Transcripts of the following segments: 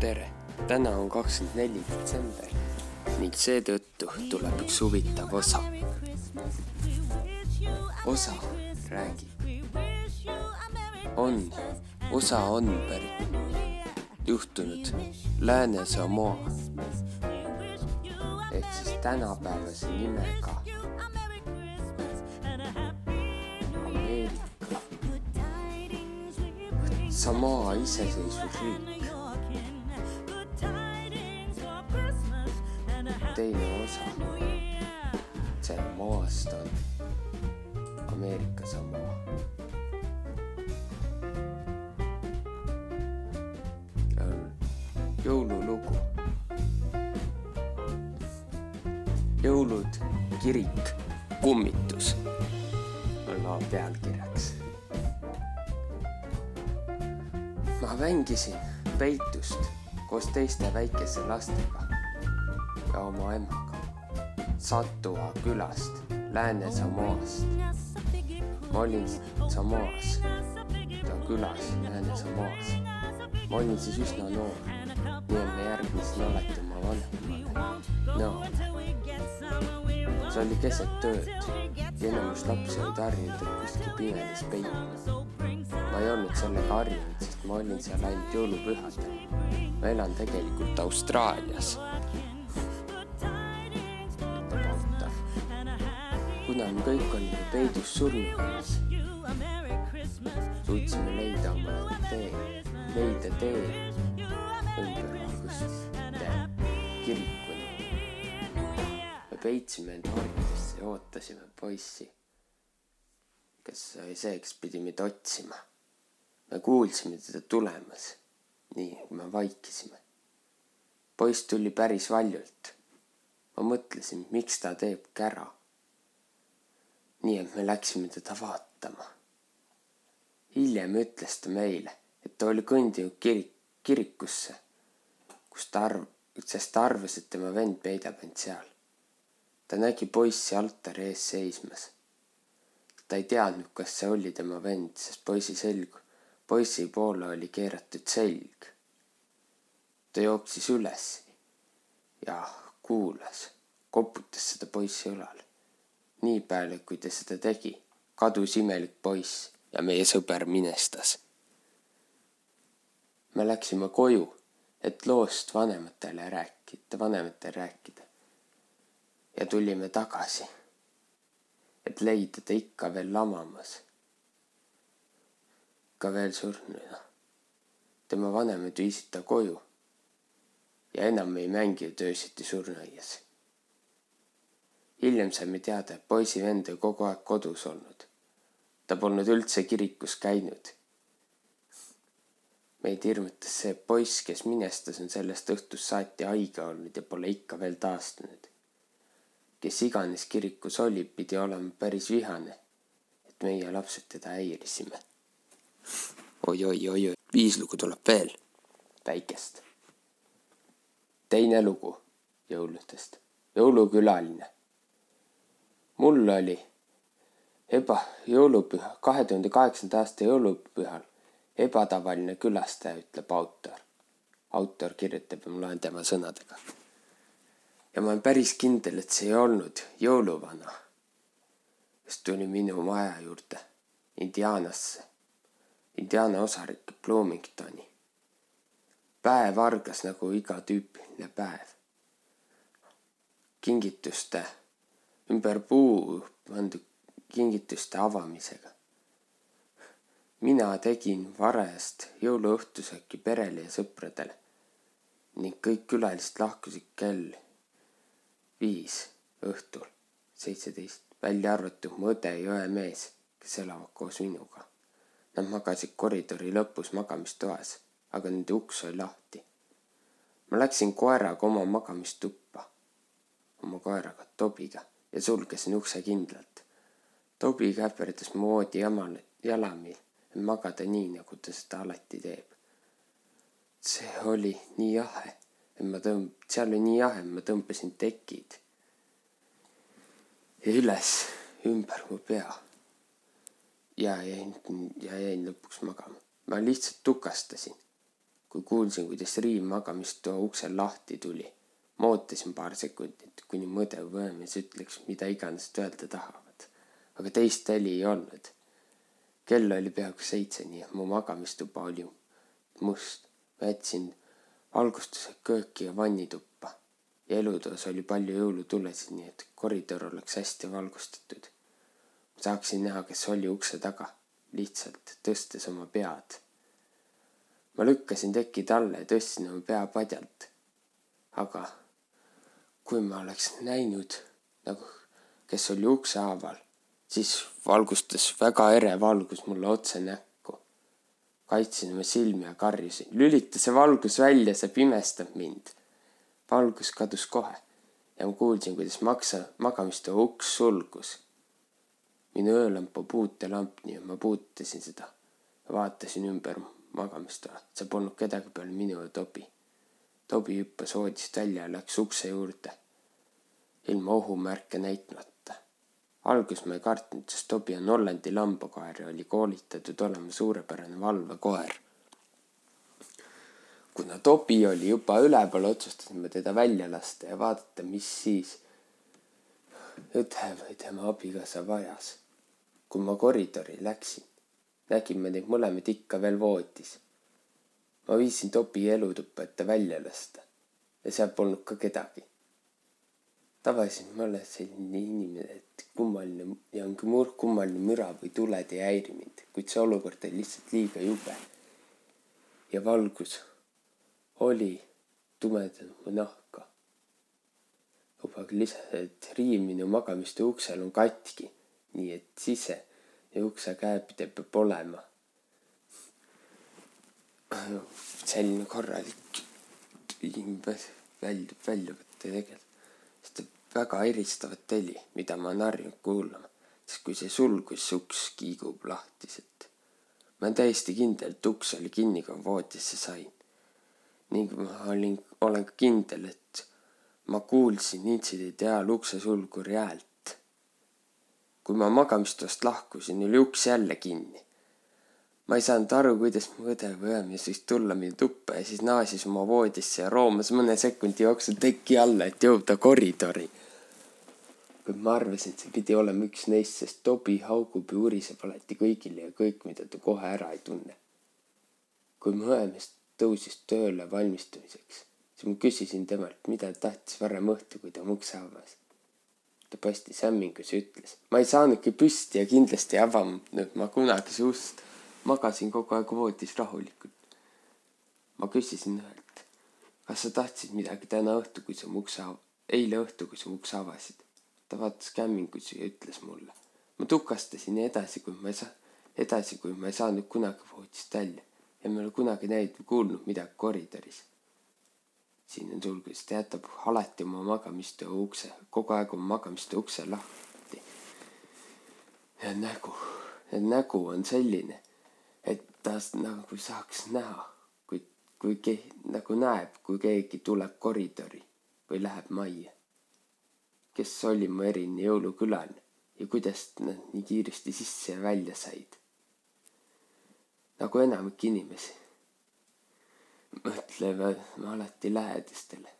tere! täna on kakskümmend neli detsember ning seetõttu tuleb üks huvitav osa. osa räägib. on, osa on pärit juhtunud Lääne-Samoa ehk siis tänapäevase nimega Ameerika Samoa iseseisvusriik. Teine osa Samoast on Ameerika Samoa. jõululugu. jõulud, kirik, kummitus on loo pealkirjaks. ma mängisin peitust koos teiste väikeste lastega ja oma emaga Satua külast Lääne-Samoast. ma olin Samoas, ta külas Lääne-Samoas. ma olin siis üsna noor, nii et ma järgisin alati oma vanemale. no see oli keset ööd ja enamus lapsi olid harjunud, et kuskil pimedas peitma. ma ei olnud sellega harjunud, sest ma olin seal ainult jõulupühadel. ma elan tegelikult Austraalias kuna kõik olime peidus surnuaias, suutsime leida oma tee, leida tee ümber Auguste kirikuni. me peitsime end varjudesse ja ootasime poissi, kes seeks pidi meid otsima. me kuulsime teda tulemas, nii me vaikisime. poiss tuli päris valjult. ma mõtlesin, miks ta teeb kära nii et me läksime teda vaatama. hiljem ütles ta meile, et ta oli kõndinud kirik, kirikusse, kus ta arv-, sest ta arvas, et tema vend peidab end seal. ta nägi poissi altari ees seismas. ta ei teadnud, kas see oli tema vend, sest poisi selg, poisi poole oli keeratud selg. ta jooksis üles ja kuulas, koputas seda poissi õlale nii peale, kui ta seda tegi, kadus imelik poiss ja meie sõber minestas. me läksime koju, et loost vanematele rääkida, vanematele rääkida. ja tulime tagasi, et leida ta ikka veel lamamas. ikka veel surnuna. tema vanemad viisid ta koju ja enam ei mänginud öösiti surnuaias hiljem saime teada, et poisi vend oli kogu aeg kodus olnud. ta polnud üldse kirikus käinud. meid hirmutas see, poiss, kes minestas, on sellest õhtust saati haige olnud ja pole ikka veel taastunud. kes iganes kirikus oli, pidi olema päris vihane, et meie lapsed teda häirisime oi, oi, oi, oi, viis lugu tuleb veel. väikest. teine lugu jõuludest, jõulukülaline mul oli eba, jõulupüha, kahe tuhande kaheksanda aasta jõulupühal ebatavaline külastaja, ütleb autor. autor kirjutab ja ma loen tema sõnadega. ja ma olen päris kindel, et see ei olnud jõuluvana, kes tuli minu maja juurde Indianasse, Indiana osariiki Bloomingtoni. päev algas nagu iga tüüpiline päev. kingituste ümber puu pandud kingituste avamisega. mina tegin varajast jõuluõhtusööki perele ja sõpradele ning kõik külalised lahkusid kell viis õhtul, seitseteist, välja arvatud mu õde ja õemees, kes elavad koos minuga. Nad magasid koridori lõpus magamistoas, aga nende uks oli lahti. ma läksin koeraga oma magamistuppa, oma koeraga Tobiga ja sulgesin ukse kindlalt. Tobi käperdas moodi jamal, jalamil, et magada nii, nagu ta seda alati teeb. see oli nii jahe, et ma tõmb-, seal oli nii jahe, et ma tõmbasin tekid ja üles ümber mu pea. ja jäin, ja jäin lõpuks magama. ma lihtsalt tukastasin kui kuulsin, kuidas Riim magamistoa uksel lahti tuli. Ma ootasin paar sekundit, kuni mu õde või õemees ütleks, mida iganes öelda tahavad. aga teist heli ei olnud. kell oli peaaegu seitse, nii et mu magamistuba oli must. ma jätsin valgustuse kööki ja vannituppa ja elutoas oli palju jõulutulesid, nii et koridor oleks hästi valgustatud. saaksin näha, kes oli ukse taga, lihtsalt tõstes oma pead. ma lükkasin tekid alla ja tõstsin oma pea padjalt. aga kui ma oleks näinud nagu, kes oli ukse haaval, siis valgustas väga ere valgus mulle otse näkku. kaitsin oma silmi ja karjusin, lülita see valgus välja, see pimestab mind valgus kadus kohe ja ma kuulsin, kuidas maksa, magamistoa uks sulgus. minu öölamp on puutelamp, nii et ma puutasin seda ja vaatasin ümber magamistoa. seal polnud kedagi peale minu ja Tobi. Tobi hüppas voodist välja ja läks ukse juurde ilma ohumärke näitmata. alguses ma ei kartnud, sest Tobi on Hollandi lambakoer ja oli koolitatud olema suurepärane valvekoer kuna Tobi oli juba üleval, otsustasime teda välja lasta ja vaadata, mis siis õde või tema abikaasa vajas. kui ma koridori läksin, nägime neid mõlemaid ikka veel voodis. Ma viisin Tobi elutuppa, et ta välja lasta ja seal polnud ka kedagi. tavaliselt ma olen selline inimene, et kummaline ja on mur-, kummaline müra või tuled ei häiri mind, kuid see olukord oli lihtsalt liiga jube. ja valgus oli tumedam mu nahka. lubage lisada, et riim minu magamistoa uksel on katki, nii et sise ja ukse käepide peab olema selline korralik välja, välja võtta tegelikult. sest väga eristavat heli, mida ma olen harjunud kuulama, sest kui see sulgus, see uks kiigub lahtiselt. ma olen täiesti kindel, et uks oli kinni, kui ma voodisse sain ning ma olin, olen kindel, et ma kuulsin intsidendi ajal ukse sulguri häält. kui ma magamistoast lahkusin, oli uks jälle kinni. Ma ei saanud aru, kuidas mu õde või õemees võis tulla minu tuppa ja siis naasis oma voodisse ja roomas mõne sekundi jooksul teki alla, et jõuda koridori. kuid ma arvasin, et see pidi olema üks neist, sest Tobi haugub ja uriseb alati kõigile ja kõik, mida ta kohe ära ei tunne. kui mu õemees tõusis tööle valmistumiseks, siis ma küsisin temalt, mida ta tahtis varem õhtul, kui ta mu ukse avas. ta paistis hämmingus ja ütles, ma ei saanudki püsti ja kindlasti ei avanud ma kunagi su ust. Magasin kogu aeg voodis rahulikult. ma küsisin õelt, kas sa tahtsid midagi täna õhtul, kui sa mu ukse eile õhtul, kui sa mu ukse avasid. ta vaatas hämmingus ja ütles mulle. ma tukastasin edasi, kui ma ei saa, edasi, kui ma ei saanud kunagi voodist välja ja ma ei ole kunagi näinud või kuulnud midagi koridoris. siin on sulgudes, ta jätab alati oma magamistoa ukse, kogu aeg oma magamistoa ukse lahti. ja nägu, nägu on selline, ta nagu saaks näha, kui, kui ke-, nagu näeb, kui keegi tuleb koridori või läheb majja. kes oli mu eriline jõulukülaline ja kuidas nad nii kiiresti sisse ja välja said nagu enamik inimesi mõtlevad alati lähedastele.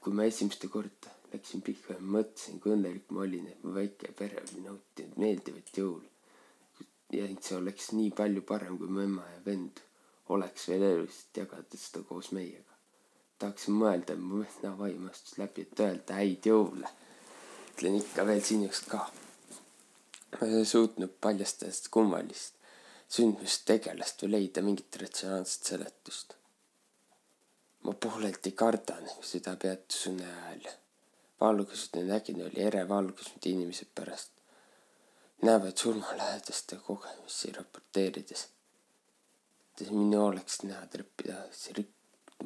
kui ma esimeste korda läksin pihva ja mõtlesin, kui õnnelik ma olin, et mu väike pere oli nautinud meeldivat jõulu. Ja see oleks nii palju parem, kui mu ema ja vend oleks veel elus, et jagada seda koos meiega. tahaksin mõelda, et mu venna vaim astus läbi, et öelda häid jõule. ütlen ikka veel sinust ka. ma ei suutnud paljastada seda kummalist sündmustegelast või leida mingit ratsionaalset seletust. ma pooleldi kardan seda peatuse une ajal. valgust nägin, oli ere valgus, mida inimesed pärast näevad surmalähedaste kogemusi raporteerides. minu oleks näha treppida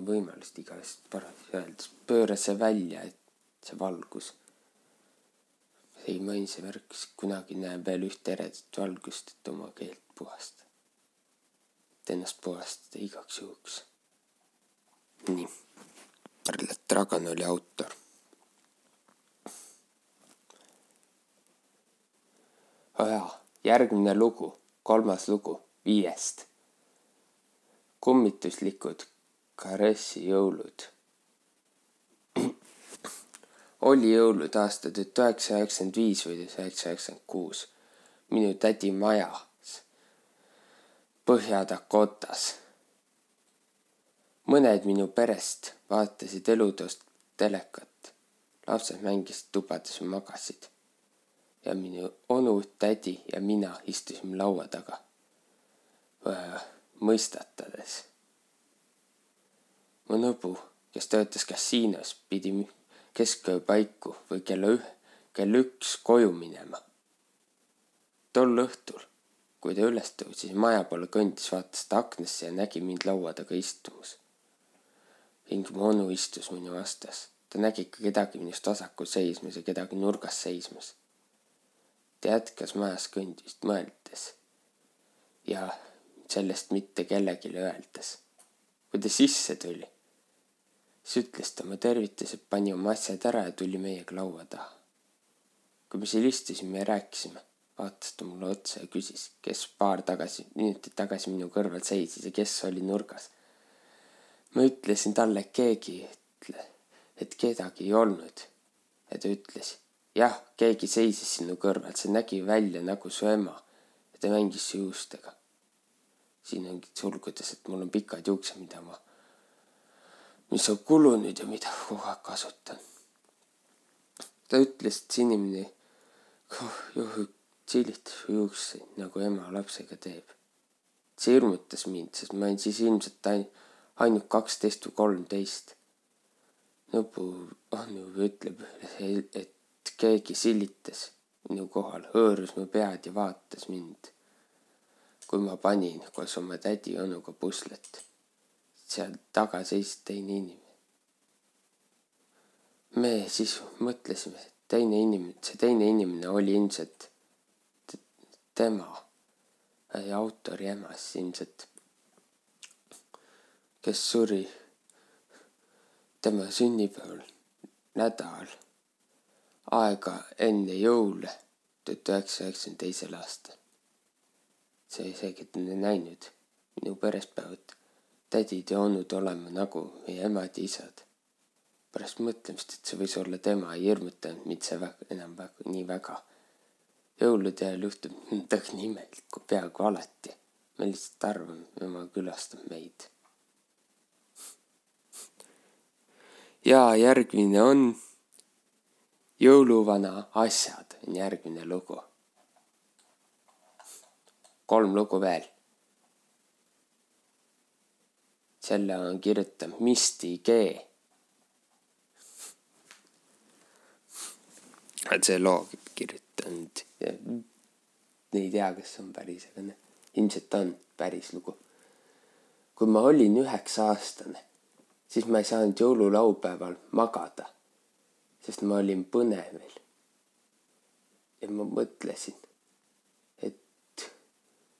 võimalust igast parasjagu öeldes, pööra see välja, et see valgus ei maini see värk, kunagi näen veel ühte eredat valgust, et oma keelt puhastada. et ennast puhastada igaks juhuks. nii. Arlet Dragan oli autor. jaa, järgmine lugu, kolmas lugu viiest. kummituslikud Karessi jõulud oli jõulud aastal tuhat üheksasada üheksakümmend viis või tuhat üheksasada üheksakümmend kuus minu tädi majas Põhja-Dakotas. mõned minu perest vaatasid elutoost telekat, lapsed mängisid tubades ja magasid. Ja minu onu, tädi ja mina istusime laua taga mõistatades. mu nõbu, kes töötas kasiinos, pidi keskööö paiku või kella üh-, kell üks koju minema. tol õhtul, kui ta üles tõusis maja poole kõndis, vaatas ta aknasse ja nägi mind laua taga istumas. ning mu onu istus minu vastas. ta nägi ikka kedagi minust vasakul seismas ja kedagi nurgas seismas. Ta jätkas majas kõndimist mõeldes ja sellest mitte kellelegi öeldes. kui ta sisse tuli siis ütles ta oma tervitused, pani oma asjad ära ja tuli meiega laua taha. kui me seal istusime ja rääkisime, vaatas ta mulle otsa ja küsis, kes paar tagasi, minutit tagasi minu kõrval seisis ja kes oli nurgas. ma ütlesin talle, keegi ei ütle, et kedagi ei olnud. ja ta ütles, jah, keegi seisis sinu kõrval, see nägi välja nagu su ema ja ta mängis su juustega. siin ongi sulgudes, et mul on pikad juuksed, mida ma mis on kulunud ja mida kogu aeg kasutan. ta ütles, et see inimene juhib tsilitas juukseid nagu ema lapsega teeb. see hirmutas mind, sest ma olin siis ilmselt ainult kaksteist või kolmteist. nõbu onu ütleb, et keegi silitas minu kohal, hõõrus mu pead ja vaatas mind. kui ma panin koos oma tädi onuga puslet seal taga seisis teine inimene. me siis mõtlesime, teine inimene, see teine inimene oli ilmselt tema ja autori ema siis ilmselt, kes suri tema sünnipäeval nädal aega enne jõule tuhat üheksasaja üheksakümne teisel aastal. see isegi näinud minu perespäevad tädid ja onud olema nagu meie emad ja isad. pärast mõtlemist, et see võis olla tema, ei hirmutanud mind see väga, enam väga, nii väga. jõulude ajal juhtub midagi imelikku peaaegu alati. me lihtsalt arvame, ema külastab meid. ja järgmine on jõuluvana asjad on järgmine lugu. kolm lugu veel selle on kirjutanud Misti G. et see loo kirjutanud ei tea, kas on päris, aga noh, ilmselt on päris lugu. kui ma olin üheksa aastane, siis ma ei saanud jõululaupäeval magada, sest ma olin põnevil. ja ma mõtlesin, et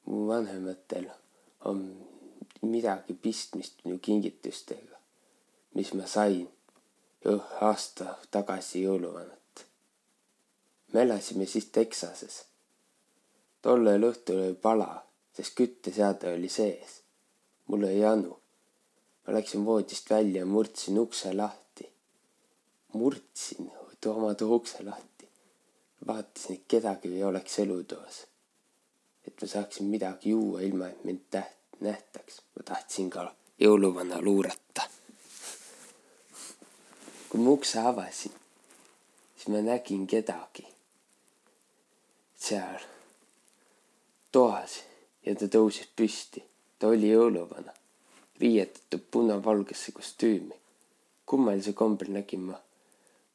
mu vanematel on midagi pistmist minu kingitustega, mis ma sain aasta tagasi jõuluvanat. me elasime siis Texases. tollel õhtul oli pala, sest kütteseade oli sees. mul oli janu. ma läksin voodist välja ja murdsin ukse lahti. Murdsin oma too ukse lahti. vaatasin, et kedagi ei oleks elutoas. et ma saaksin midagi juua, ilma et mind täht-, nähtaks. ma tahtsin ka jõuluvana luurata. kui ma ukse avasin, siis ma nägin kedagi seal toas ja ta tõusis püsti. ta oli jõuluvana, riietatud punavalgesse kostüümi. kummalisel kombel nägin ma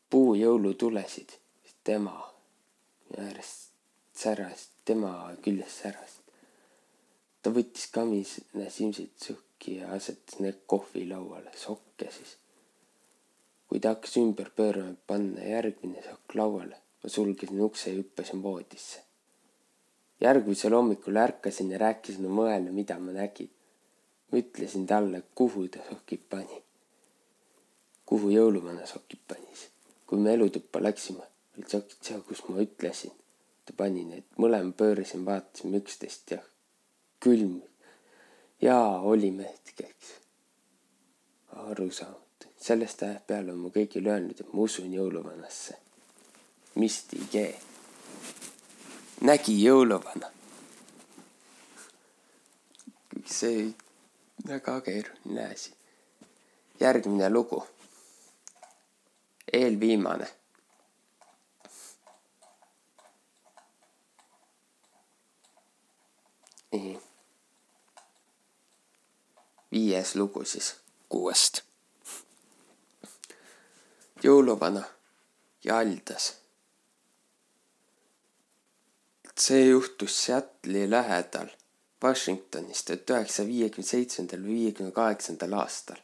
puujõulutulesid, tema äärest säras, tema küljest säras ta võttis kamisena simsid sõhki ja asetas need kohvilauale, sokke siis. kui ta hakkas ümber pöörama, panna järgmine sokk lauale, ma sulgesin ukse ja hüppasin voodisse. järgmisel hommikul ärkasin ja rääkisin oma õele, mida ma nägin. ma ütlesin talle, kuhu ta sokid pani. kuhu jõuluvana sokid panis. Kui me elutuppa läksime, olid sokid seal, kus ma ütlesin. ta pani need, mõlema pöörasime, vaatasime üksteist ja külm. jaa, olime hetkeks. arusaamatu. sellest ajast peale on mu kõigile öelnud, et ma usun jõuluvanasse. Misti G. nägi jõuluvana. see väga keeruline asi. järgmine lugu. Eelviimane nii. viies lugu siis kuuest. jõuluvana jaldas. see juhtus Seattle'i lähedal Washingtonis tuhat üheksasaja viiekümne seitsmendal viiekümne kaheksandal aastal.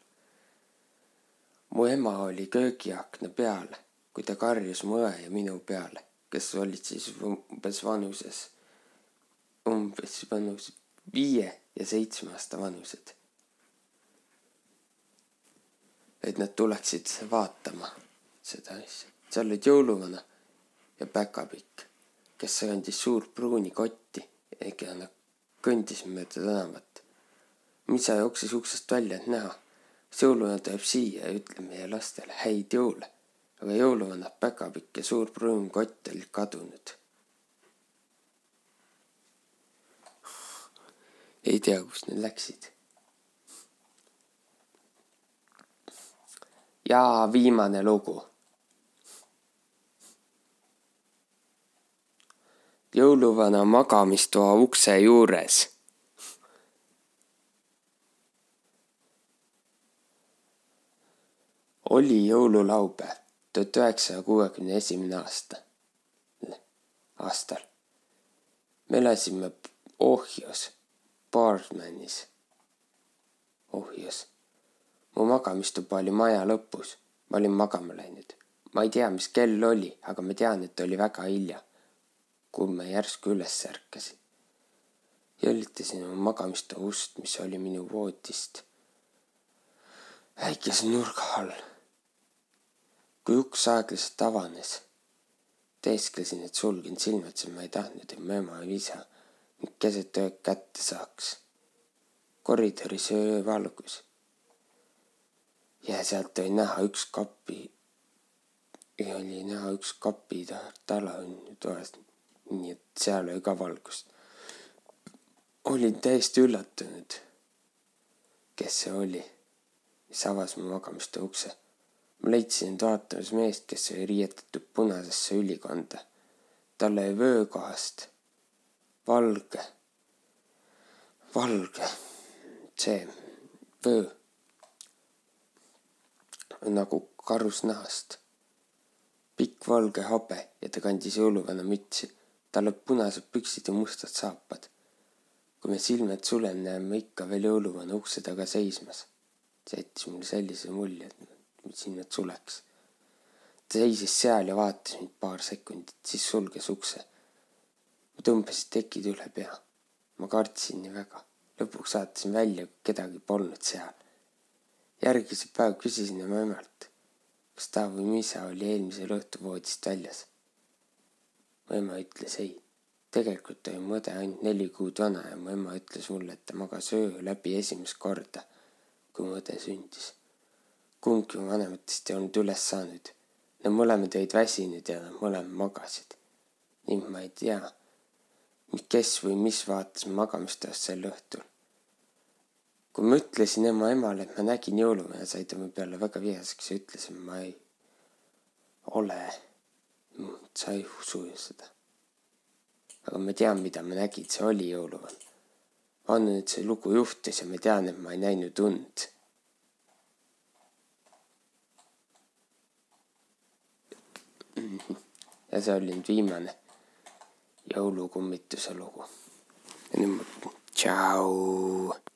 Mu ema oli köögiakna peal, kui ta karjus mu õe ja minu peale, kes olid siis umbes vanuses umbes vanus viie ja seitsme aasta vanused. et nad tuleksid vaatama seda asja. seal olid jõuluvana ja päkapikk, kes kandis suurt pruuni kotti, ega nad kõndis mööda tänavat. Mitsa jooksis uksest välja, et näha, jõuluvana tuleb siia ja ütleb meie lastele häid jõule. aga jõuluvana päkapikk ja suur pruun kott olid kadunud ei tea, kus need läksid. ja viimane lugu. jõuluvana magamistoa ukse juures. Oli jõululaupäev tuhat üheksasaja kuuekümne esimene aasta, aastal. me elasime Ohjos Barmanis ohjas. mu magamistuba oli maja lõpus. ma olin magama läinud. ma ei tea, mis kell oli, aga ma tean, et oli väga hilja, kui ma järsku üles ärkasin. jõllitasin oma magamistoa ust, mis oli minu voodist väikese nurga all. Kui uks aeglaselt avanes, teesklesin, et sulgen silmad, sest ma ei tahtnud, et mu ema või isa ning keset ööd kätte saaks. koridoris öövalgus. ja sealt oli näha üks kapi, oli näha üks kapi tala toas, nii et seal oli ka valgust. olin täiesti üllatunud, kes see oli, mis avas mu magamistoa ukse. Ma leidsin end vaatamas meest, kes oli riietatud punasesse ülikonda. tal oli vöökohast valge, valge, see vöö nagu karusnahast. pikk valge habe ja ta kandis jõuluvana mütsi. tal olid punased püksid ja mustad saapad. kui me silmad sulen, näeme ikka veel jõuluvana ukse taga seismas. see jättis mulle sellise mulje, et silmad suleks. ta seisis seal ja vaatas mind paar sekundit, siis sulges ukse ma tõmbasin tekid üle pea. ma kartsin nii väga. lõpuks vaatasin välja, kedagi polnud seal. järgmise päev küsisin ema emalt, kas ta või mu isa oli eelmisel õhtul voodist väljas. mu ema ütles ei. tegelikult oli mu õde ainult neli kuud vana ja mu ema ütles mulle, et ta magas öö läbi esimest korda, kui mu õde sündis. Kumbki vanematest ei olnud üles saanud. Nad mõlemad olid väsinud ja nad mõlemad magasid. ning ma ei tea kes või mis vaatas magamistoast sel õhtul. kui ma ütlesin ema emale, et ma nägin jõulumehe, sai ta mu peale väga vihaseks ja ütles, et ma ei ole, sa ei usu ju seda. aga ma tean, mida ma nägin, see oli jõuluvann. on nüüd see lugu juhtus ja ma tean, et ma ei näinud und ja see oli nüüd viimane jõulukummituse lugu. ja nüüd ma, tšau.